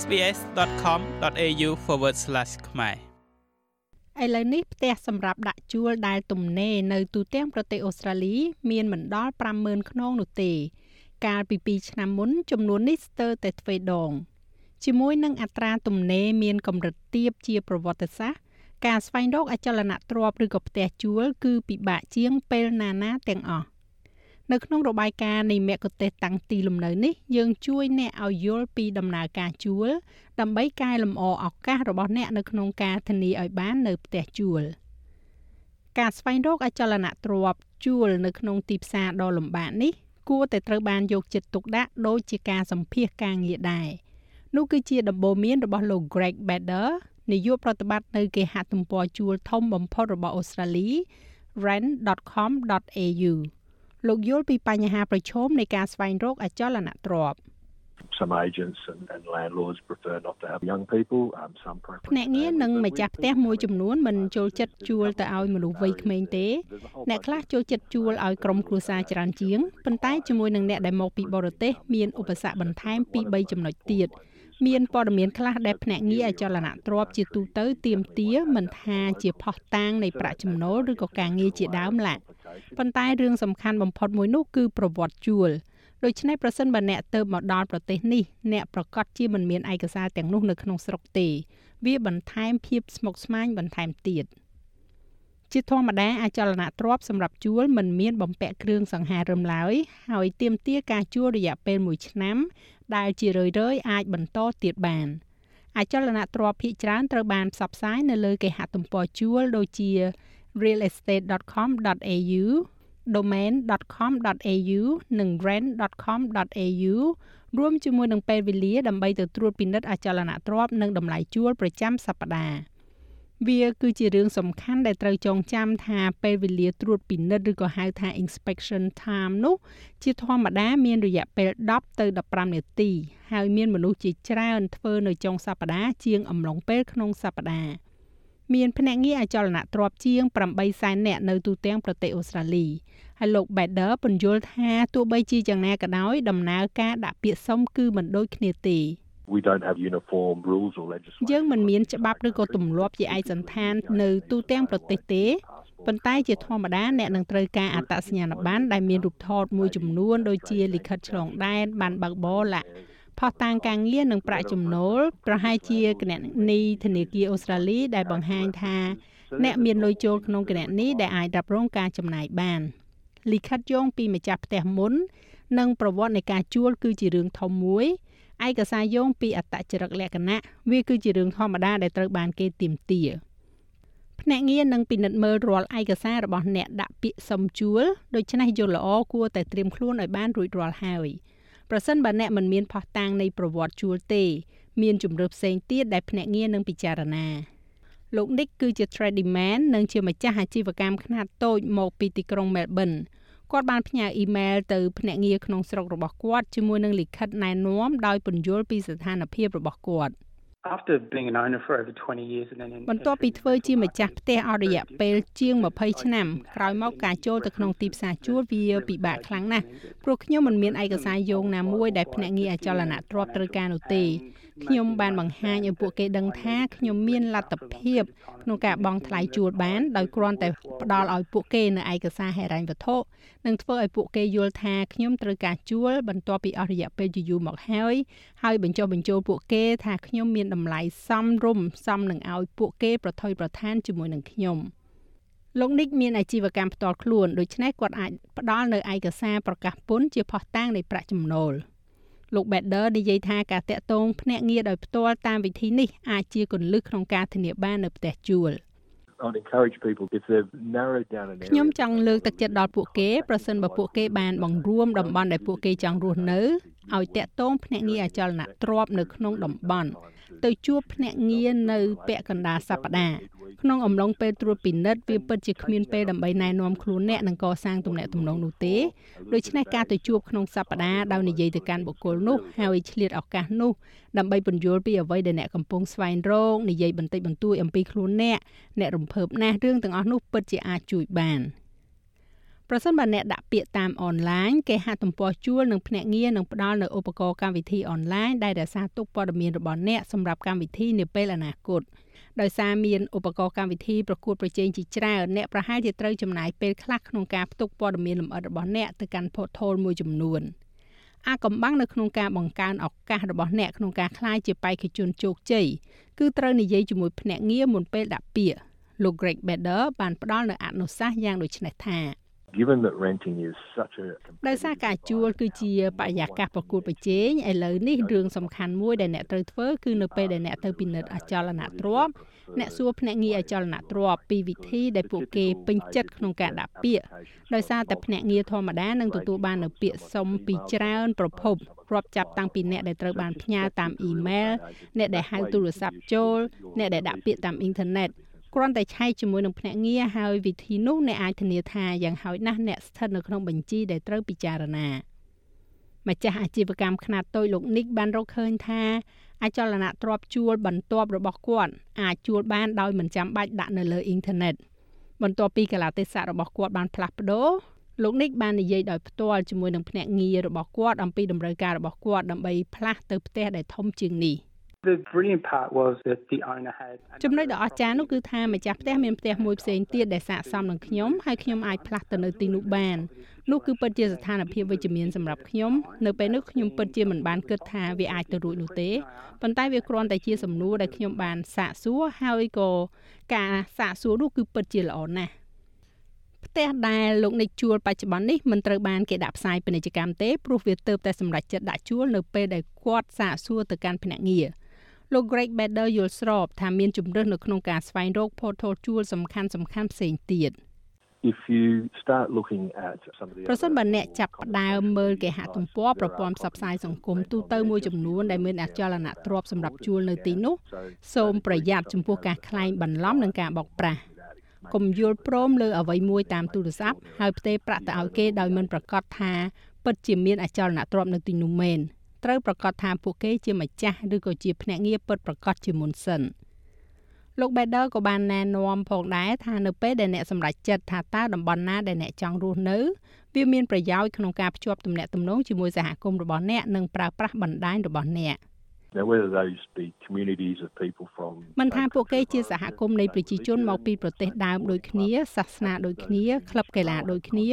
sbs.com.au/ ខ្មែរឥឡូវនេះផ្ទះសម្រាប់ដាក់ជួលដែលទំនេរនៅទូទាំងប្រទេសអូស្ត្រាលី មានមិនដល់50000ខ្នងនោះទេ កាលពី2ឆ្នាំមុនចំនួននេះស្ទើរតែទ្វេដង ជាមួយនឹងអត្រាទំនេរមានកម្រិតទាបជាប្រវត្តិសាស្ត្រការស្វែងរកអចលនទ្រព្យឬក៏ផ្ទះជួល គឺពិបាកជាងពេលណាណាទាំងអស់ នៅក្នុងរបាយការណ៍នៃមគ្គុទ្ទេសក៍តាំងទីលំនៅនេះយើងជួយអ្នកឲ្យយល់ពីដំណើរការជួល ដើម្បីកែលម្អឱកាសរបស់អ្នកនៅក្នុងការធានាឲ្យបាននៅផ្ទះជួលការស្វែងរកអចលនទ្រព្យជួលនៅក្នុងទីផ្សារដ៏លំបាកនេះគួរតែត្រូវបានយកចិត្តទុកដាក់ដូចជាការសម្ភាសការងារដែរនោះគឺជាដំបូន្មានរបស់លោក Greg Bader នាយកប្រតិបត្តិនៅគេហទំព័រជួលធំបំផុតរបស់អូស្ត្រាលី rent.com.au លោកយល់ពីបញ្ហាប្រឈមនៃការស្វែងរកអចលនទ្រព្យ some agents and, and landlords prefer not to have young people um some prefer ភ្នាក់ងារនិងម្ចាស់ផ្ទះមួយចំនួនមិនចូលចិត្តជួលទៅឲ្យមនុស្សវ័យក្មេងទេអ្នកខ្លះចូលចិត្តជួលឲ្យក្រុមគ្រួសារច្រើនជាងប៉ុន្តែជាមួយនឹងអ្នកដែលមកពីបរទេសមានឧបសគ្គបន្ថែមពី3ចំណុចទៀតមានព័ត៌មានខ្លះដែលភ្នាក់ងារអចលនទ្រព្យជាទូទៅទៀមទាមិនថាជាផុសតាងនៃប្រាក់ចំណូលឬក៏ការងារជាដើមឡា ប៉ុន្តែរឿងសំខាន់បំផុតមួយនោះគឺប្រវត្តិជួលដូច្នេះប្រសិនបើអ្នកទៅមកដល់ប្រទេសនេះអ្នកប្រកាសជាមិនមានឯកសារទាំងនោះនៅក្នុងស្រុកទេ វាបន្ថែមភាពស្មុគស្មាញបន្ថែមទៀតជាធម្មតាអចលនទ្រព្យសម្រាប់ជួលមិនមានបំពាក់គ្រឿងសង្ហារឹមឡើយហើយទាមទារការជួលរយៈពេល1ឆ្នាំ ដែលជារឿយៗអាចបន្តទៀតបានអចលនទ្រព្យភាគច្រើនត្រូវបានផ្សព្វផ្សាយនៅលើគេហទំព័រជួលដូចជា realestate.com.au domain.com.au និង rent.com.au រួមជាមួយនឹងពេលវេលាដើម្បីទៅត្រួតពិនិត្យអចលនទ្រព្យនិងតម្លៃជួលប្រចាំសប្តាហ៍វាគឺជារឿងសំខាន់ដែលត្រូវចងចាំថាពេលវេលាត្រួតពិនិត្យឬក៏ហៅថា inspection time នោះ ជាធម្មតាមានរយៈពេល10ទៅ15នាទី ហើយមានមនុស្សជាច្រើនធ្វើនៅចុងសប្តាហ៍ជាងអំឡុងពេលក្នុងសប្តាហ៍ មានភ្នាក់ងារអចលនទ្រព្យជាង8សែននាក់នៅទូទាំងប្រទេសអូស្ត្រាលីហើយលោក Bader ពន្យល់ថាទោះបីជាយ៉ាងណាក៏ដោយដំណើរការដាក់ពាក្យសុំគឺមិនដូចគ្នាទេ we don't have uniform rules or legislation យើងមិនមានច្បាប់ឬក៏ទម្លាប់ជាឯកសន្តាននៅទូទាំងប្រទេសទេប៉ុន្តែជាធម្មតាអ្នកនឹងត្រូវការអត្តសញ្ញាណប័ណ្ណដែលមានរូបថតមួយចំនួនដូចជាលិខិតឆ្លងដែនបានបើកបរឡាក់ ផុសតាងការងារនិងប្រាក់ចំណូលប្រហែលជាគណនីធនាគារអូស្ត្រាលីដែលបង្ហាញថាអ្នកមានលុយចូលក្នុងគណនីដែលអាចរ៉ាប់រងការចំណាយបានលិខិតយោងពីម្ចាស់ផ្ទះមុន និងប្រវត្តិនៃការជួលគឺជារឿងធំមួយឯកសារយោងពីអត្តចរិតលក្ខណៈវាគឺជារឿងធម្មតាដែលត្រូវបានគេទាមទារភ្នាក់ងារនឹងពិនិត្យមើលរាល់ឯកសាររបស់អ្នកដាក់ពាក្យសុំជួលដូច្នេះយល់ល្អគួរតែត្រៀមខ្លួនឲ្យបានរួចរាល់ហើយ ប្រសិនបើអ្នកមិនមានផុសតាងនៃប្រវត្តិជួលទេ មានជំរឿផ្សេងទៀតដែលភ្នាក់ងារនឹងពិចារណាលោក Nick គឺជា trading man និងជាម្ចាស់អាជីវកម្មខ្នាតតូចមកពីទីក្រុង Melbourne គាត់បានផ្ញើអ៊ីមែលទៅភ្នាក់ងារក្នុងស្រុករបស់គាត់ជាមួយនឹងលិខិតណែនាំដោយពន្យល់ពីស្ថានភាពរបស់គាត់ After being an owner for over 20 years and then in បន្ទាប់ពីធ្វើជាម្ចាស់ផ្ទះអស់រយៈពេលជាង20ឆ្នាំក្រោយមកការចូលទៅក្នុងទីផ្សារជួលវាពិបាកខ្លាំងណាស់ព្រោះខ្ញុំមិនមានឯកសារយោងណាមួយដែលភ្នាក់ងារអចលនទ្រព្យត្រូវការនោះទេ ខ្ញុំបានបង្ហាញឲ្យពួកគេដឹងថាខ្ញុំមានលទ្ធភាពក្នុងការបង់ថ្លៃជួលបានដោយគ្រាន់តែផ្ដល់ឲ្យពួកគេនៅឯកសារហិរញ្ញវត្ថុនិងធ្វើឲ្យពួកគេយល់ថាខ្ញុំត្រូវការជួលបន្ទាប់ពីអស់រយៈពេលយូរមកហើយហើយបញ្ចុះបញ្ចូលពួកគេថាខ្ញុំមានតម្លៃសមរម្យសមនឹងឲ្យពួកគេប្រថុយប្រឋានជាមួយនឹងខ្ញុំលោកនិកមានអាជីវកម្មផ្ទាល់ខ្លួនដូច្នេះគាត់អាចផ្ដល់នៅឯកសារប្រកាសពន្ធជាផុសតាងនៃប្រាក់ចំណូល។ លោក Bader និយាយថាការតាក់ទងភ្នាក់ងារដោយផ្ទាល់តាមវិធីនេះអាចជាគន្លឹះក្នុងការធានាបាននៅផ្ទះជួល I'd encourage people if they've narrowed down an area ខ្ញុំចង់លើកទឹកចិត្តដល់ពួកគេប្រសិនបើពួកគេបានបង្រួមតំបន់ដែលពួកគេចង់រស់នៅ ឲ្យតាក់ទងភ្នាក់ងារអចលនទ្រព្យនៅក្នុងតំបន់ទៅជួបភ្នាក់ងារនៅពាក់កណ្ដាលសប្តាហ៍ក្នុងអំឡុងពេលត្រួតពិនិត្យវាពិតជាគ្មានពេលដើម្បីណែនាំខ្លួនអ្នកនឹងកសាងទំនាក់ទំនងនោះទេដូច្នេះការទៅជួបក្នុងសប្តាហ៍ដោយនិយាយទៅកាន់បុគ្គលនោះហើយឆ្លៀតឱកាសនោះដើម្បីពន្យល់ពីអ្វីដែលអ្នកកំពុងស្វែងរកនិយាយបន្តិចបន្តួចអំពីខ្លួនអ្នកអ្នករំភើបណាស់រឿងទាំងអស់នោះពិតជាអាចជួយបាន ប្រសិនបើអ្នកដាក់ពាក្យតាមអនឡាញគេហទំព័រជួលនិងភ្នាក់ងារនឹងផ្ដល់នូវឧបករណ៍កម្មវិធីអនឡាញដែលរក្សាទុកព័ត៌មានរបស់អ្នកសម្រាប់កម្មវិធីនាពេលអនាគតដោយសារមានឧបករណ៍កម្មវិធីប្រកួតប្រជែងជាច្រើនអ្នកប្រហែលជាត្រូវចំណាយពេលខ្លះក្នុងការផ្ទុកព័ត៌មានលម្អិតរបស់អ្នកទៅកាន់ portal មួយចំនួនអាកំបាំងនៅក្នុងការបង្កើនឱកាសរបស់អ្នកក្នុងការក្លាយជាបេក្ខជនជោគជ័យគឺត្រូវនិយាយជាមួយភ្នាក់ងារមុនពេលដាក់ពាក្យលោក Greg Beder បានផ្ដល់នូវអនុសាសន៍យ៉ាងដូចនេះថា given that renting is such a ដោយសារការជួលគឺជាបរិយាកាសប្រកួតប្រជែងឥឡូវនេះរឿងសំខាន់មួយដែលអ្នកត្រូវធ្វើគឺនៅពេលដែលអ្នកទៅពិនិត្យអចលនទ្រព្យអ្នកសួរភ្នាក់ងារអចលនទ្រព្យពីវិធីដែលពួកគេពេញចិត្តក្នុងការដាក់ពាក្យដោយសារតែភ្នាក់ងារធម្មតានឹងទទួលបាននៅពាក្យសុំពីច្រើនប្រភពរាប់ចាប់តាំងពីអ្នកដែលត្រូវបានផ្ញើតាមអ៊ីមែលអ្នកដែលហៅទូរស័ព្ទចូលអ្នកដែលដាក់ពាក្យតាមអ៊ីនធឺណិត គ្រាន់តែឆែកជាមួយនឹងភ្នាក់ងារហើយវិធីនោះអ្នកអាចធានាថាយ៉ាងហោចណាស់អ្នកស្ថិតនៅក្នុងបញ្ជីដែលត្រូវពិចារណាម្ចាស់អាជីវកម្មខ្នាតតូចលោកនិកបានរកឃើញថាអចលនទ្រព្យជួលបន្ទាប់របស់គាត់អាចជួលបានដោយមិនចាំបាច់ដាក់នៅលើអ៊ីនធឺណិតបន្ទាប់ពីកលាទេសៈរបស់គាត់បានផ្លាស់ប្ដូរលោកនិកបាននិយាយដោយផ្ទាល់ជាមួយនឹងភ្នាក់ងាររបស់គាត់អំពីតម្រូវការរបស់គាត់ដើម្បីផ្លាស់ទៅផ្ទះដែលធំជាងនេះ។ The brilliant part was that the owner had ចំណុចដ៏អស្ចារ្យនោះគឺថាម្ចាស់ផ្ទះមានផ្ទះមួយផ្សេងទៀតដែលស័ក្តិសមនឹងខ្ញុំហើយខ្ញុំអាចផ្លាស់ទៅនៅទីនោះបាននោះគឺពិតជាស្ថានភាពវិជ្ជមានសម្រាប់ខ្ញុំនៅពេលនោះខ្ញុំពិតជាមិនបានគិតថាវាអាចទៅរួចនោះទេប៉ុន្តែវាគ្រាន់តែជាសំណួរដែលខ្ញុំបានសាកសួរហើយក៏ការសាកសួរនោះគឺពិតជាល្អណាស់ផ្ទះដែលលោកនិកជួលបច្ចុប្បន្ននេះមិនត្រូវបានគេដាក់ផ្សាយពាណិជ្ជកម្មទេព្រោះវាទៅតែសម្រាប់ចិត្តដាក់ជួលនៅពេលដែលគាត់សាកសួរទៅកាន់ភ្នាក់ងារ លោក Greg Beder យល់ស្របថាមានជំរើសនៅក្នុងការស្វែងរក portal ជួលសំខាន់សំខាន់ផ្សេងទៀត if you start looking at some of the ប្រសិនបើអ្នកចាប់ផ្ដើមមើលគេហទំព័រប្រព័ន្ធផ្សព្វផ្សាយសង្គមទូទៅមួយចំនួនដែលមានអចលនទ្រព្យសម្រាប់ជួលនៅទីនោះសូមប្រយ័ត្នចំពោះការក្លែងបន្លំនិងការបោកប្រាស់កុំយល់ព្រមលើអ្វីមួយតាមទូរស័ព្ទហើយផ្ទេរប្រាក់ទៅឲ្យគេដោយមិនប្រកាសថាពិតជាមានអចលនទ្រព្យនៅទីនោះមែន ត្រូវប្រកាសថាពួកគេជាម្ចាស់ឬក៏ជាភ្នាក់ងារពិតប្រាកដជាមុនសិនលោក Beder ក៏បានណែនាំផងដែរថានៅពេលដែលអ្នកសម្រេចចិត្តថាតើតំបន់ណាដែលអ្នកចង់រស់នៅវាមានប្រយោជន៍ក្នុងការភ្ជាប់ទំនាក់ទំនងជាមួយសហគមន៍របស់អ្នកនិងប្រើប្រាស់បណ្ដាញរបស់អ្នក។ Now whether those be communities of people from មិនថាពួកគេជាសហគមន៍នៃប្រជាជនមកពីប្រទេសដើមដូចគ្នាសាសនាដូចគ្នាក្លឹបកីឡាដូចគ្នា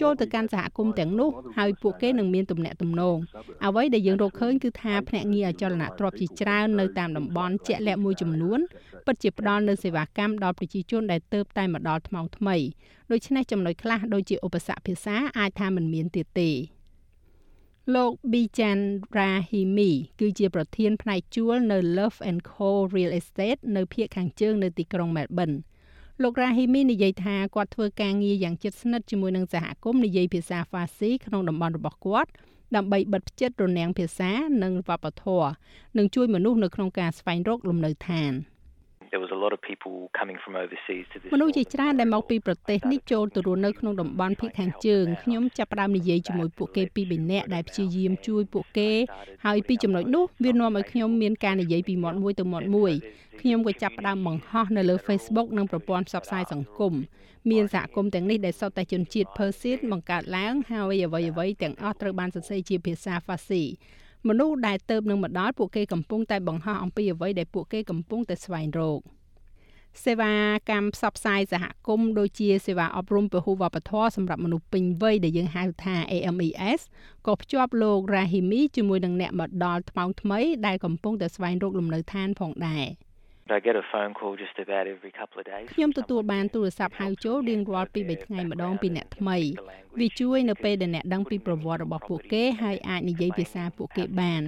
ចូលទៅកាន់សហគមន៍ទាំងនោះហើយពួកគេនឹងមានទំនាក់ទំនងអ្វីដែលយើងរកឃើញគឺថាភ្នាក់ងារអចលនទ្រព្យជាច្រើននៅតាមតំបន់ជាក់លាក់មួយចំនួនពិតជាផ្ដល់នូវសេវាកម្មដល់ប្រជាជនដែលទៅតែមកដល់ថ្មងថ្មីដូច្នេះចំណុចខ្លះដូចជាឧបសគ្គភាសាអាចថាមិនមានទៀតទេ លោក Bijan Rahimi គឺជាប្រធានផ្នែកជួលនៅ Love and Co Real Estate នៅភូមិខាងជើងនៅទីក្រុង Melbourne លោក Rahimi និយាយថាគាត់ធ្វើការងារយ៉ាងជិតស្និទ្ធជាមួយនឹងសហគមន៍និយាយភាសា Farsi ក្នុងតំបន់របស់គាត់ដើម្បីបិទផ្ចិតរនាំងភាសានិងវប្បធម៌និងជួយមនុស្សនៅក្នុងការស្វែងរកលំនៅឋាន។ there was a lot of people coming from overseas to this មនុស្សជាច្រើនដែលមកពីប្រទេសនេះចូលទៅរស់នៅក្នុងតំបន់ភាគខាងជើងខ្ញុំចាប់ផ្ដើមនិយាយជាមួយពួកគេពីរនាក់ដែលព្យាយាមជួយពួកគេហើយពីចំណុចនោះវានាំឲ្យខ្ញុំមានការនិយាយពីមាត់មួយទៅមាត់មួយខ្ញុំក៏ចាប់ផ្ដើមបង្ហោះនៅលើ Facebook និងប្រព័ន្ធផ្សព្វផ្សាយសង្គមមានសហគមន៍ទាំងនេះដែលសុទ្ធតែជនជាតិ Persian បង្កើតឡើងហើយអ្វីៗទាំងអស់ត្រូវបានសរសេរជាភាសា Farsi មនុស្សដែលទៅនឹងមកដល់ពួកគេកំពុងតែបង្ហោះអំពីអ្វីដែលពួកគេកំពុងតែស្វែងរក សេវាកម្មផ្សព្វផ្សាយសហគមន៍ដូចជាសេវាអប់រំពហុវប្បធម៌សម្រាប់មនុស្សពេញវ័យដែលយើងហៅថា AMES ក៏ភ្ជាប់លោក Rahimi ជាមួយនឹងអ្នកមកដល់ថ្មោងថ្មីដែលកំពុងតែស្វែងរកលំនៅឋានផងដែរ I get a phone call just about every couple of days ខ្ញុំទទួលបានទូរស័ព្ទហៅចូលរៀងរាល់ពី3ថ្ងៃម្ដងពីអ្នកថ្មីវាជួយនៅពេលដែលអ្នកដឹងពីប្រវត្តិរបស់ពួកគេហើយអាចនិយាយភាសាពួកគេបាន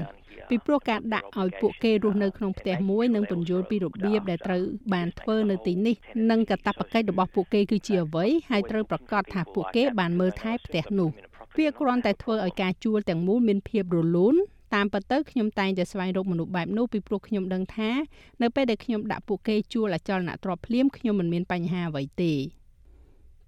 ពីព្រោះការដាក់ឲ្យពួកគេរស់នៅក្នុងផ្ទះមួយនិងពន្យល់ពីរបៀបដែលត្រូវបានធ្វើនៅទីនេះនិងកាតព្វកិច្ចរបស់ពួកគេគឺជាអ្វីហើយត្រូវប្រកាសថាពួកគេបានមើលថែផ្ទះនោះវាគ្រាន់តែធ្វើឲ្យការជួលទាំងមូលមានភាពរលូនតាមពិតទៅខ្ញុំតែងតែស្វែងរកមនុស្សបែបនោះពីព្រោះខ្ញុំដឹងថានៅពេលដែលខ្ញុំដាក់ពួកគេជួលអចលនទ្រព្យភ្លាមខ្ញុំមិនមានបញ្ហាអ្វីទេ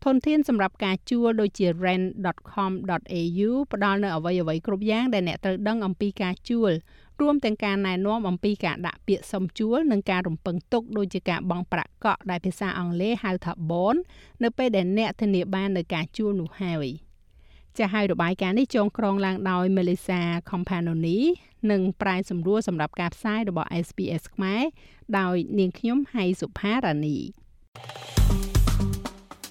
ធនធានសម្រាប់ការជួលដូចជា rent.com.au ផ្ដល់នូវអ្វីៗគ្រប់យ៉ាងដែលអ្នកត្រូវដឹងអំពីការជួលរួមទាំងការណែនាំអំពីការដាក់ពាក្យសុំជួលនិងការរំពឹងទុកដូចជាការបង់ប្រាក់កក់ដែលភាសាអង់គ្លេសហៅថា bond នៅពេលដែលអ្នកធានាបាននៅការជួលនោះហើយចាស់ហើយរបាយការណ៍នេះចងក្រងឡើងដោយ Melissa Companoni និងប្រាយសម្រួលសម្រាប់ការផ្សាយរបស់ SPS ខ្មែរដោយនាងខ្ញុំហៃសុផារ៉ានី